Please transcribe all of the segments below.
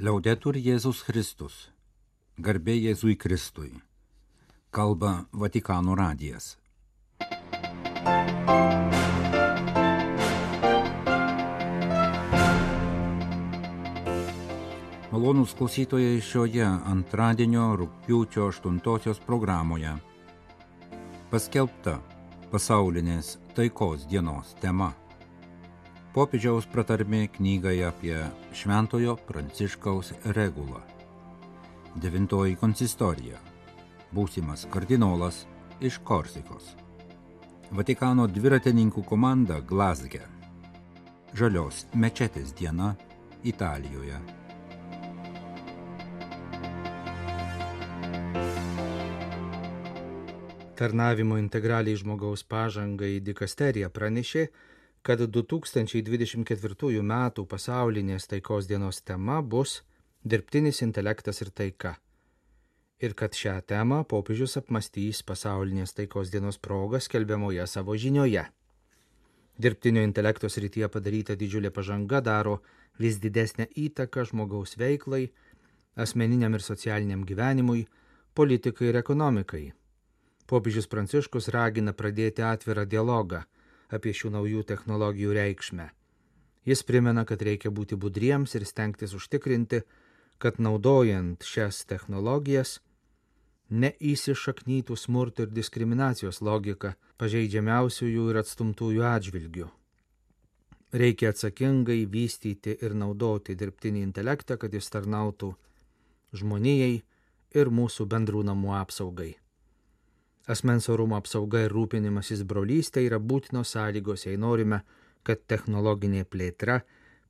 Liaudetur Jėzus Kristus. Garbė Jėzui Kristui. Kalba Vatikano radijas. Malonūs klausytojai šioje antradienio rūpiučio 8 programoje. Paskelbta pasaulinės taikos dienos tema. Popiežiaus pratarmė knygai apie Šventojo Pranciškaus regulą. Devintoji konsistorija. Būsimas kardinolas iš Korsikos. Vatikano dviratininkų komanda Glasge. Žalios mečetės diena Italijoje. Tarnavimo integraliai žmogaus pažangai dikasterija pranešė, kad 2024 m. pasaulinės taikos dienos tema bus dirbtinis intelektas ir taika. Ir kad šią temą popiežius apmastys pasaulinės taikos dienos progą skelbiamoje savo žinioje. Dirbtinio intelekto srityje padaryta didžiulė pažanga daro vis didesnę įtaką žmogaus veiklai, asmeniniam ir socialiniam gyvenimui, politikai ir ekonomikai. Popiežius Pranciškus ragina pradėti atvirą dialogą apie šių naujų technologijų reikšmę. Jis primena, kad reikia būti budriems ir stengtis užtikrinti, kad naudojant šias technologijas neįsišaknytų smurto ir diskriminacijos logika pažeidžiamiausiųjų ir atstumtųjų atžvilgių. Reikia atsakingai vystyti ir naudoti dirbtinį intelektą, kad jis tarnautų žmonijai ir mūsų bendrų namų apsaugai. Asmens orumo apsauga ir rūpinimasis brolystė yra būtinos sąlygos, jei norime, kad technologinė plėtra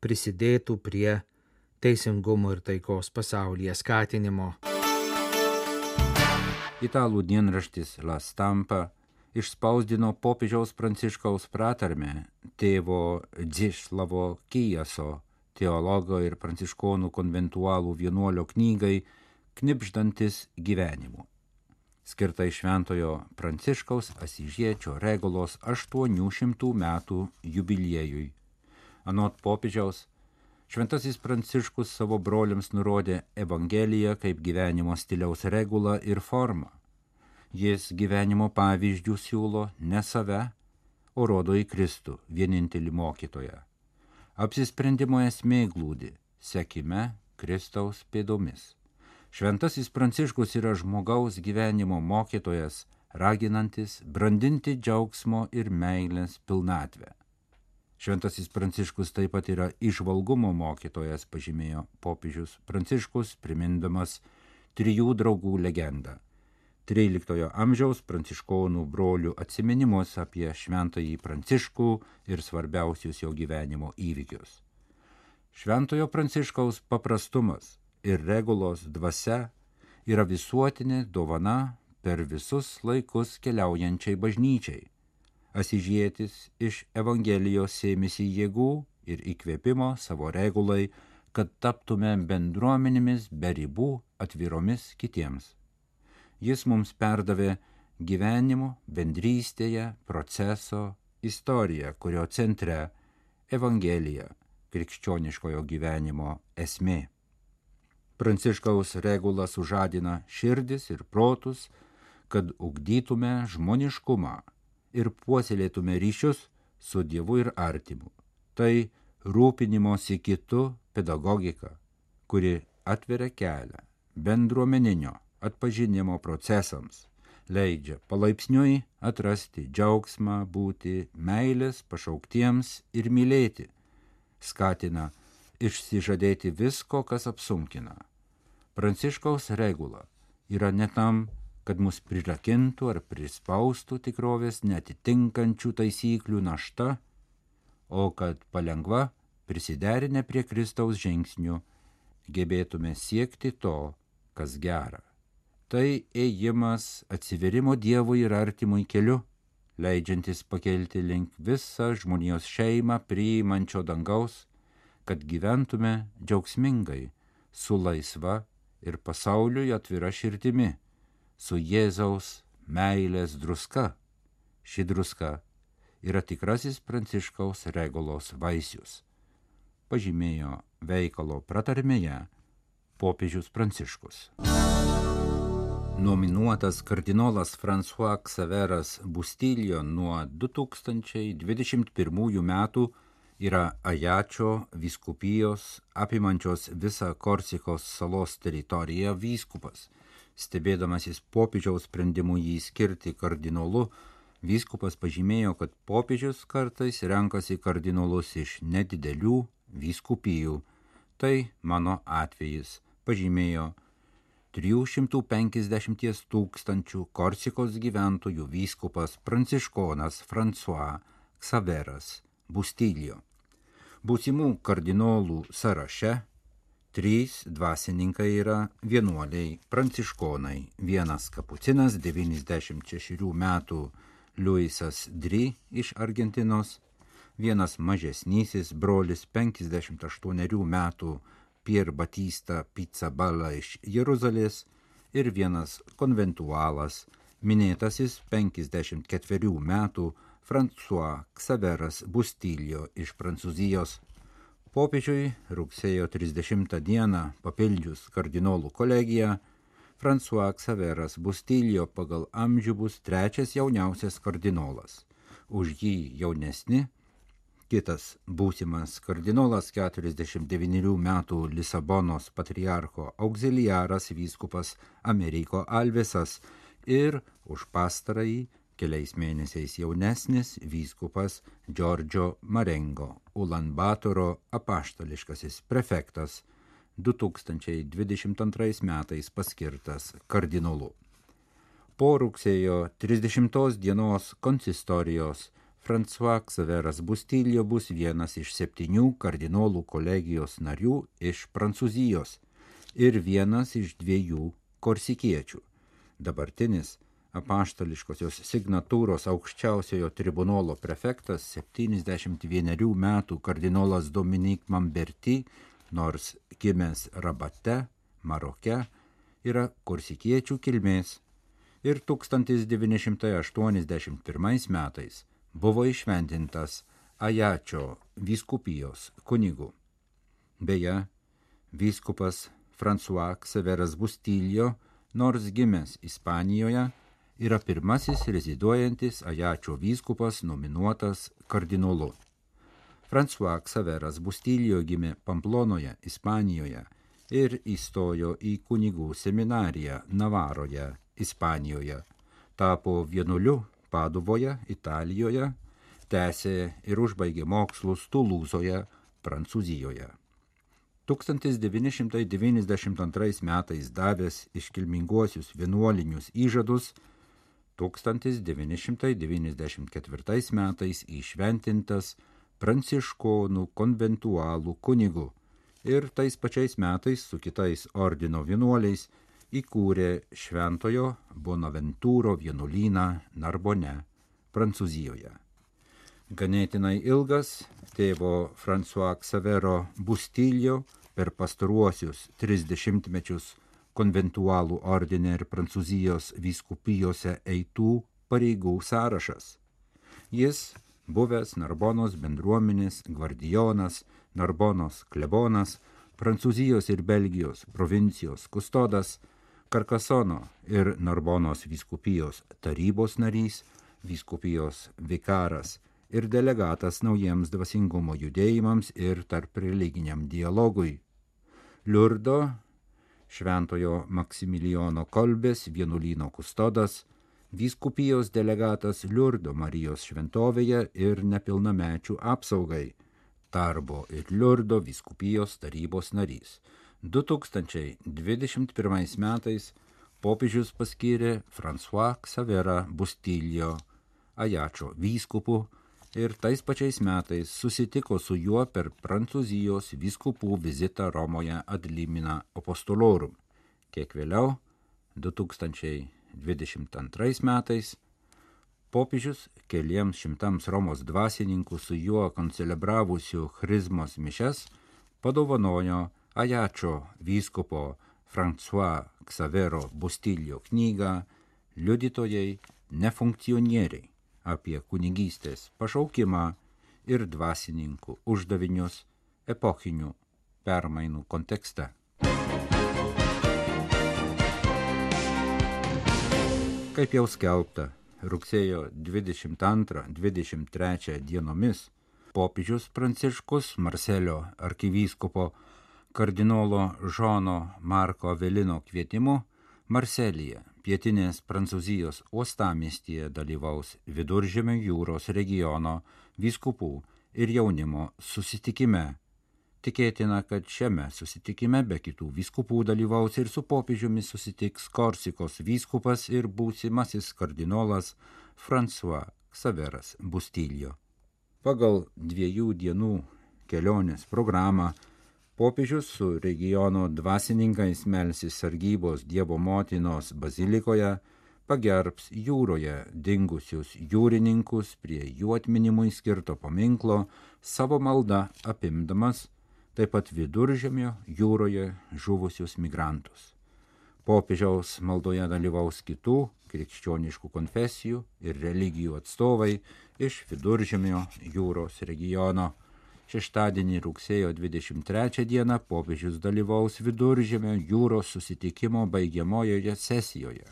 prisidėtų prie teisingumo ir taikos pasaulyje skatinimo. Italų dienraštis La Stampa išspausdino popiežiaus pranciškaus pratarmę tėvo Dzišlavo Kijaso, teologo ir pranciškonų konventualų vienuolio knygai Knipždantis gyvenimu skirtai Šventojo Pranciškaus Asižiečio regulos 800 metų jubiliejui. Anot popiežiaus, Šventasis Pranciškus savo broliams nurodė Evangeliją kaip gyvenimo stiliaus regulą ir formą. Jis gyvenimo pavyzdžių siūlo ne save, o rodo į Kristų, vienintelį mokytoją. Apsisprendimo esmė glūdi - sekime Kristaus pėdomis. Šventasis Pranciškus yra žmogaus gyvenimo mokytojas, raginantis brandinti džiaugsmo ir meilės pilnatvę. Šventasis Pranciškus taip pat yra išvalgumo mokytojas, pažymėjo popiežius Pranciškus, primindamas trijų draugų legendą. 13 amžiaus pranciškonų brolių atsiminimus apie šventąjį Pranciškų ir svarbiausius jo gyvenimo įvykius. Šventojo Pranciškaus paprastumas ir regulos dvasia yra visuotinė dovana per visus laikus keliaujančiai bažnyčiai. Asižėtis iš Evangelijos sėmėsi jėgų ir įkvėpimo savo regulai, kad taptume bendruomenėmis be ribų atviromis kitiems. Jis mums perdavė gyvenimo bendrystėje proceso istoriją, kurio centre Evangelija, krikščioniškojo gyvenimo esmė. Pranciškaus regula sužadina širdis ir protus, kad ugdytume žmoniškumą ir puoselėtume ryšius su Dievu ir artimu. Tai rūpinimosi kitu pedagogika, kuri atveria kelią bendruomeninio atpažinimo procesams, leidžia palaipsniui atrasti džiaugsmą būti meilės pašauktiems ir mylėti, skatina išsižadėti visko, kas apsunkina Pranciškaus regula yra ne tam, kad mus prirakintų ar prispaustų tikrovės netitinkančių taisyklių našta, o kad palengva prisiderinę prie Kristaus žingsnių gebėtume siekti to, kas gera. Tai ėjimas atsiverimo Dievui ir artimui keliu, leidžiantis pakelti link visą žmonijos šeimą priimančio dangaus, kad gyventume džiaugsmingai, su laisva ir pasauliui atvira širdimi, su Jėzaus meilės druska. Ši druska yra tikrasis pranciškaus regulos vaisius. Pažymėjo veikalo pratarmėje popiežius Pranciškus. Nominuotas kardinolas François Xaveras Bustilio nuo 2021 metų yra Ajačio viskupijos apimančios visą Korsikos salos teritoriją vyskupas. Stebėdamasis popiežiaus sprendimu jį skirti kardinolu, vyskupas pažymėjo, kad popiežius kartais renkasi kardinolus iš nedidelių vyskupijų. Tai mano atvejis, pažymėjo 350 tūkstančių Korsikos gyventojų vyskupas pranciškonas François Xaveras Bustilio. Būsimų kardinolų sąraše trys dvasininkai yra vienuoliai pranciškonai, vienas kapucinas 96 metų Luisas Dri iš Argentinos, vienas mažesnysis brolis 58 metų Pier Batista Pizzabala iš Jeruzalės ir vienas konventualas, minėtasis 54 metų François Xaveras Bustilio iš Prancūzijos. Popiežiui rugsėjo 30 dieną papildžius kardinolų kolegiją, François Xaveras Bustilio pagal amžių bus trečias jauniausias kardinolas. Už jį jaunesni kitas būsimas kardinolas 49 metų Lisabonos patriarcho auxiliaras vyskupas Ameriko Alvesas ir už pastarąjį keliais mėnesiais jaunesnis vyskupas Džordžio Marengo, Ulanbatoro apaštališkasis prefektas, 2022 metais paskirtas kardinolu. Po rugsėjo 30 dienos konsistorijos François Xaveras Bustilio bus vienas iš septynių kardinolų kolegijos narių iš Prancūzijos ir vienas iš dviejų korsikiečių. Dabartinis apaštališkosios signatūros aukščiausiojo tribunolo prefektas 71 metų kardinolas Dominik Mamberti, nors gimęs Rabate, Maroke, yra korsikiečių kilmės ir 1981 metais buvo išventintas Ajačio vyskupijos kunigu. Beje, vyskupas François Xaveras Bustilio, nors gimęs Ispanijoje, yra pirmasis reziduojantis Ajačio vyskupas nominuotas kardinolu. François Xaveras Bustilio gimė Pamplonoje, Ispanijoje ir įstojo į kunigų seminariją Navaroje, Ispanijoje. Tapo vienuoliu Paduvoje, Italijoje, tęsė ir užbaigė mokslus Tulūzoje, Prancūzijoje. 1992 metais davęs iškilminguosius vienuolinius įžadus, 1994 metais įšventintas pranciškonų konventualų kunigu ir tais pačiais metais su kitais ordino vienuoliais įkūrė Šventojo Bonaventūro vienuolyną Narbone, Prancūzijoje. Ganėtinai ilgas tėvo François Xavero Bustilio per pastaruosius tris dešimtmečius konventualų ordine ir Prancūzijos vyskupijose eitų pareigų sąrašas. Jis buvęs Narbonos bendruomenės gvardijonas, Narbonos klebonas, Prancūzijos ir Belgijos provincijos kustodas, Karkasono ir Narbonos vyskupijos tarybos narys, vyskupijos vikaras ir delegatas naujiems dvasingumo judėjimams ir tarp religiniam dialogui. Liurdo Šventojo Maksimilijono Kolbės vienuolyno kustodas, vyskupijos delegatas Liurdo Marijos šventovėje ir nepilnamečių apsaugai, Tarbo ir Liurdo vyskupijos tarybos narys. 2021 metais popiežius paskyrė François Xavera Bustilio Ajačio vyskupu ir tais pačiais metais susitiko su juo per Prancūzijos vyskupų vizitą Romoje ad Limina Apostolorum. Kiek vėliau, 2022 metais, popiežius keliems šimtams Romos dvasininkų su juo koncelebravusių Chrismos mišes padovanojo Ajačio vyskupo François Xavero Bustilio knygą Liudytojai nefunkcionieriai apie kunigystės pašaukimą ir dvasininkų uždavinius epochinių permainų kontekste. Kaip jau skelbta, rugsėjo 22-23 dienomis popiežius Pranciškus Marselio arkivyskupo kardinolo Žono Marko Velino kvietimu Marselėje pietinės Prancūzijos uostamiestyje dalyvaus Viduržėmio jūros regiono vyskupų ir jaunimo susitikime. Tikėtina, kad šiame susitikime be kitų vyskupų dalyvaus ir su popiežiumi susitiks Korsikos vyskupas ir būsimasis kardinolas François Xaveras Bustiljo. Pagal dviejų dienų kelionės programą popiežius su regiono dvasininkais melsis sargybos Dievo motinos bazilikoje, pagerbs jūroje dingusius jūrininkus prie jų atminimui skirto paminklo savo malda apimdamas taip pat viduržemio jūroje žuvusius migrantus. Popiežiaus maldoje dalyvaus kitų krikščioniškų konfesijų ir religijų atstovai iš viduržemio jūros regiono Šeštadienį rugsėjo 23 dieną popiežius dalyvaus viduržėmio jūros susitikimo baigiamojoje sesijoje.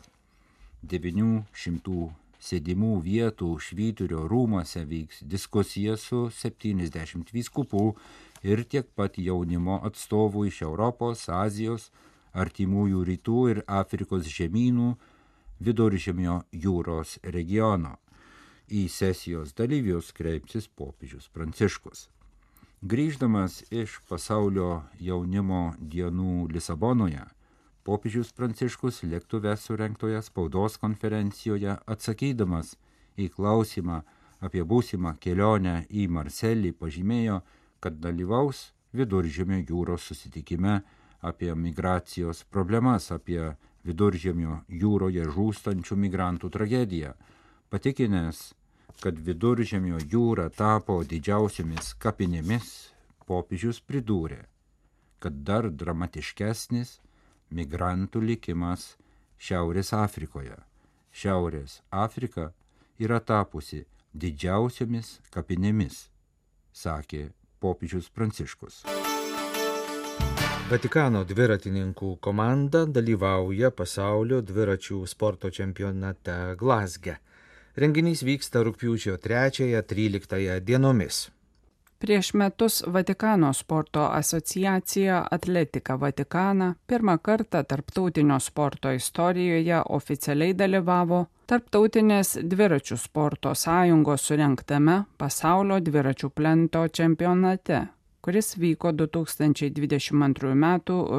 900 sėdimų vietų švyturio rūmose vyks diskusija su 70 vyskupų ir tiek pat jaunimo atstovų iš Europos, Azijos, artimųjų rytų ir Afrikos žemynų viduržėmio jūros regiono. Į sesijos dalyvius kreipsis popiežius Pranciškus. Grįždamas iš pasaulio jaunimo dienų Lisabonoje, popiežius Pranciškus lėktuve surenktoje spaudos konferencijoje atsakydamas į klausimą apie būsimą kelionę į Marselį pažymėjo, kad dalyvaus viduržėmio jūros susitikime apie migracijos problemas, apie viduržėmio jūroje žūstančių migrantų tragediją, patikinęs, kad viduržemio jūra tapo didžiausiamis kapinėmis, popiežius pridūrė, kad dar dramatiškesnis migrantų likimas Šiaurės Afrikoje. Šiaurės Afrika yra tapusi didžiausiamis kapinėmis, sakė popiežius Pranciškus. Vatikano dviratininkų komanda dalyvauja pasaulio dviračių sporto čempionate Glasge. Renginys vyksta rūpiučio 3-13 dienomis. Prieš metus Vatikano sporto asociacija Atletika Vatikana pirmą kartą tarptautinio sporto istorijoje oficialiai dalyvavo Tarptautinės dviračių sporto sąjungos surinktame pasaulio dviračių plento čempionate, kuris vyko 2022 m.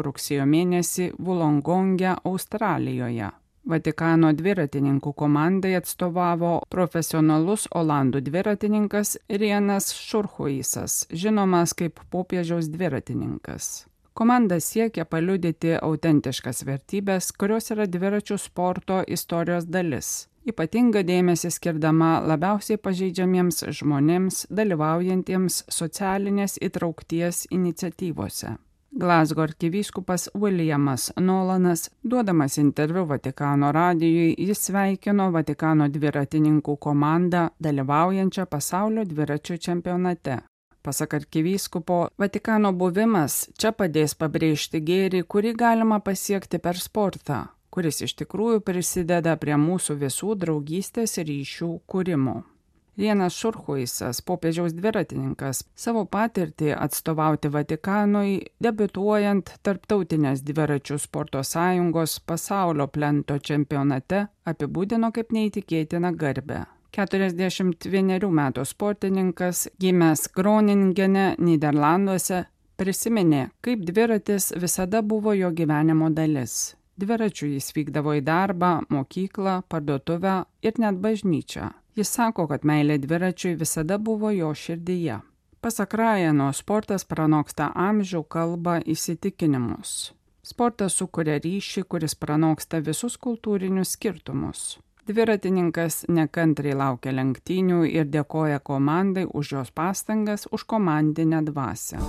rugsėjo mėnesį Vulongonge, Australijoje. Vatikano dviratininkų komandai atstovavo profesionalus olandų dviratininkas Rienas Šurhuisas, žinomas kaip popiežiaus dviratininkas. Komanda siekia paliudyti autentiškas vertybės, kurios yra dviračių sporto istorijos dalis, ypatinga dėmesį skirdama labiausiai pažeidžiamiems žmonėms dalyvaujantiems socialinės įtraukties iniciatyvose. Glasgo arkivyskupas Williamas Nolanas, duodamas interviu Vatikano radijui, jis sveikino Vatikano dviratininkų komandą dalyvaujančią pasaulio dviračių čempionate. Pasak arkivyskupo, Vatikano buvimas čia padės pabrėžti gėrį, kurį galima pasiekti per sportą, kuris iš tikrųjų prisideda prie mūsų visų draugystės ryšių kūrimo. Vienas Šurhuisas, popiežiaus dviratininkas, savo patirtį atstovauti Vatikanui, debituojant Tarptautinės dviračių sporto sąjungos pasaulio plento čempionate, apibūdino kaip neįtikėtiną garbę. 41 metų sportininkas, gimęs Groningene, Niderlanduose, prisiminė, kaip dviratis visada buvo jo gyvenimo dalis. Dviračių jis vykdavo į darbą, mokyklą, parduotuvę ir net bažnyčią. Jis sako, kad meilė dviračiui visada buvo jo širdyje. Pasak Rajano, sportas pranoksta amžių, kalbą, įsitikinimus. Sportas sukuria ryšį, kuris pranoksta visus kultūrinius skirtumus. Dviratininkas nekantriai laukia lenktynių ir dėkoja komandai už jos pastangas, už komandinę dvasę.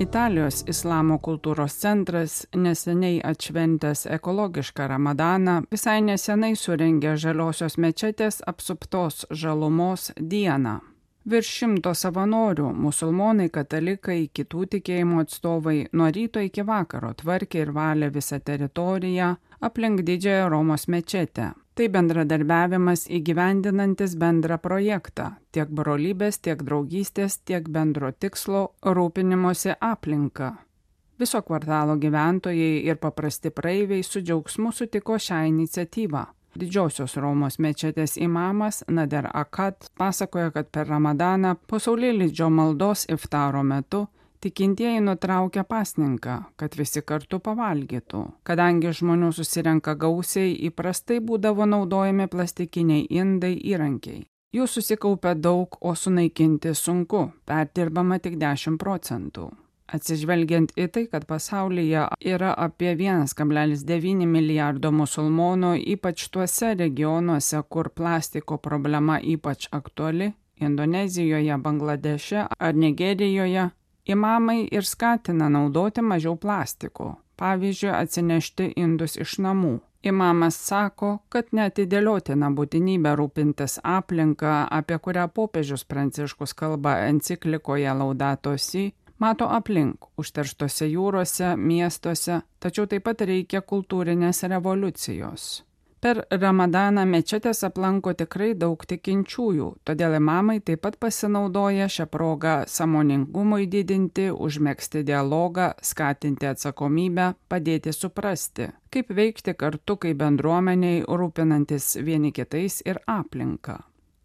Italijos islamo kultūros centras neseniai atšventęs ekologišką ramadaną visai nesenai surengė žaliosios mečetės apsuptos žalumos dieną. Virš šimto savanorių - musulmonai, katalikai, kitų tikėjimų atstovai - nuo ryto iki vakaro tvarkė ir valė visą teritoriją aplink didžiąją Romos mečetę. Tai bendradarbiavimas įgyvendinantis bendrą projektą - tiek brolybės, tiek draugystės, tiek bendro tikslo rūpinimosi aplinka. Viso kvartalo gyventojai ir paprasti praeiviai su džiaugsmu sutiko šią iniciatyvą. Didžiosios Romos mečetės imamas Nader Akat pasakoja, kad per Ramadaną pasaulėlydžio maldos iftaro metu tikintieji nutraukia pasninką, kad visi kartu pavalgytų. Kadangi žmonių susirenka gausiai, įprastai būdavo naudojami plastikiniai indai įrankiai. Jų susikaupia daug, o sunaikinti sunku, perdirbama tik 10 procentų. Atsižvelgiant į tai, kad pasaulyje yra apie 1,9 milijardo musulmonų, ypač tuose regionuose, kur plastiko problema ypač aktuali - Indonezijoje, Bangladeše ar Nigerijoje, imamai ir skatina naudoti mažiau plastiko, pavyzdžiui, atsinešti indus iš namų. Imamas sako, kad netidėliotina būtinybė rūpintis aplinką, apie kurią popiežius Pranciškus kalba enciklikoje Laudato Si, mato aplink užterštose jūrose, miestuose, tačiau taip pat reikia kultūrinės revoliucijos. Per Ramadaną mečetės aplanko tikrai daug tikinčiųjų, todėl imamai taip pat pasinaudoja šią progą samoningumui didinti, užmėgsti dialogą, skatinti atsakomybę, padėti suprasti, kaip veikti kartu kaip bendruomeniai, rūpinantis vieni kitais ir aplinką.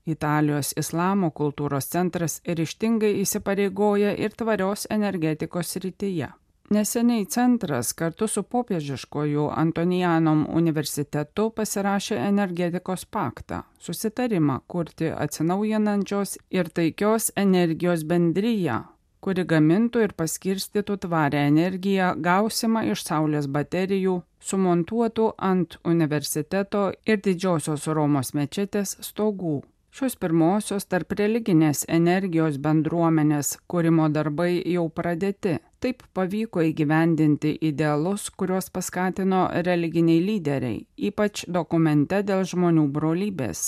Italijos islamo kultūros centras ryštingai įsipareigoja ir tvarios energetikos rytyje. Neseniai centras kartu su popiežiškoju Antonijanom universitetu pasirašė energetikos paktą - susitarimą kurti atsinaujinančios ir taikios energijos bendryją, kuri gamintų ir paskirstytų tvarę energiją gausimą iš saulės baterijų, sumontuotų ant universiteto ir didžiosios Romos mečetės stogų. Šios pirmosios tarp religinės energijos bendruomenės kūrimo darbai jau pradėti. Taip pavyko įgyvendinti idealus, kuriuos paskatino religiniai lyderiai, ypač dokumente dėl žmonių brolybės,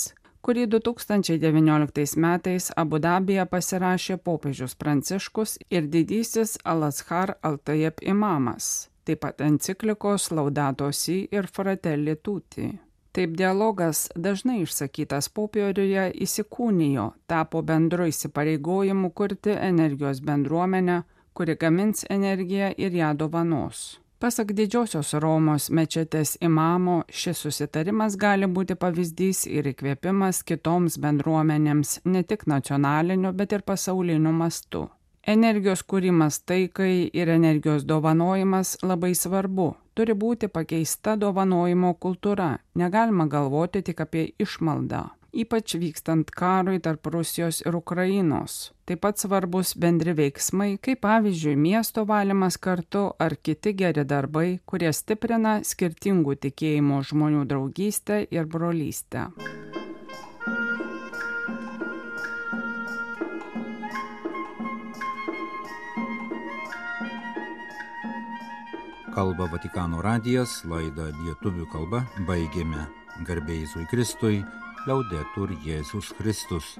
kurį 2019 metais Abu Dabija pasirašė popiežius Pranciškus ir didysis Al-Azhar Al-Tajeb imamas, taip pat enciklikos Laudato Si ir Fratelli Tutti. Taip dialogas dažnai išsakytas popieriuje įsikūnijo, tapo bendru įsipareigojimu kurti energijos bendruomenę, kuri gamins energiją ir ją dovanos. Pasak didžiosios Romos mečetės imamo, šis susitarimas gali būti pavyzdys ir įkvėpimas kitoms bendruomenėms ne tik nacionaliniu, bet ir pasauliniu mastu. Energijos kūrimas taikai ir energijos dovanojimas labai svarbu. Turi būti pakeista dovanojimo kultūra. Negalima galvoti tik apie išmaldą. Ypač vykstant karui tarp Rusijos ir Ukrainos. Taip pat svarbus bendri veiksmai, kaip pavyzdžiui miesto valymas kartu ar kiti geri darbai, kurie stiprina skirtingų tikėjimo žmonių draugystę ir brolystę. Kalba Vatikano radijas, laidą lietuvių kalba baigėme. Garbėjai Jėzui Kristui, liaudetur Jėzus Kristus.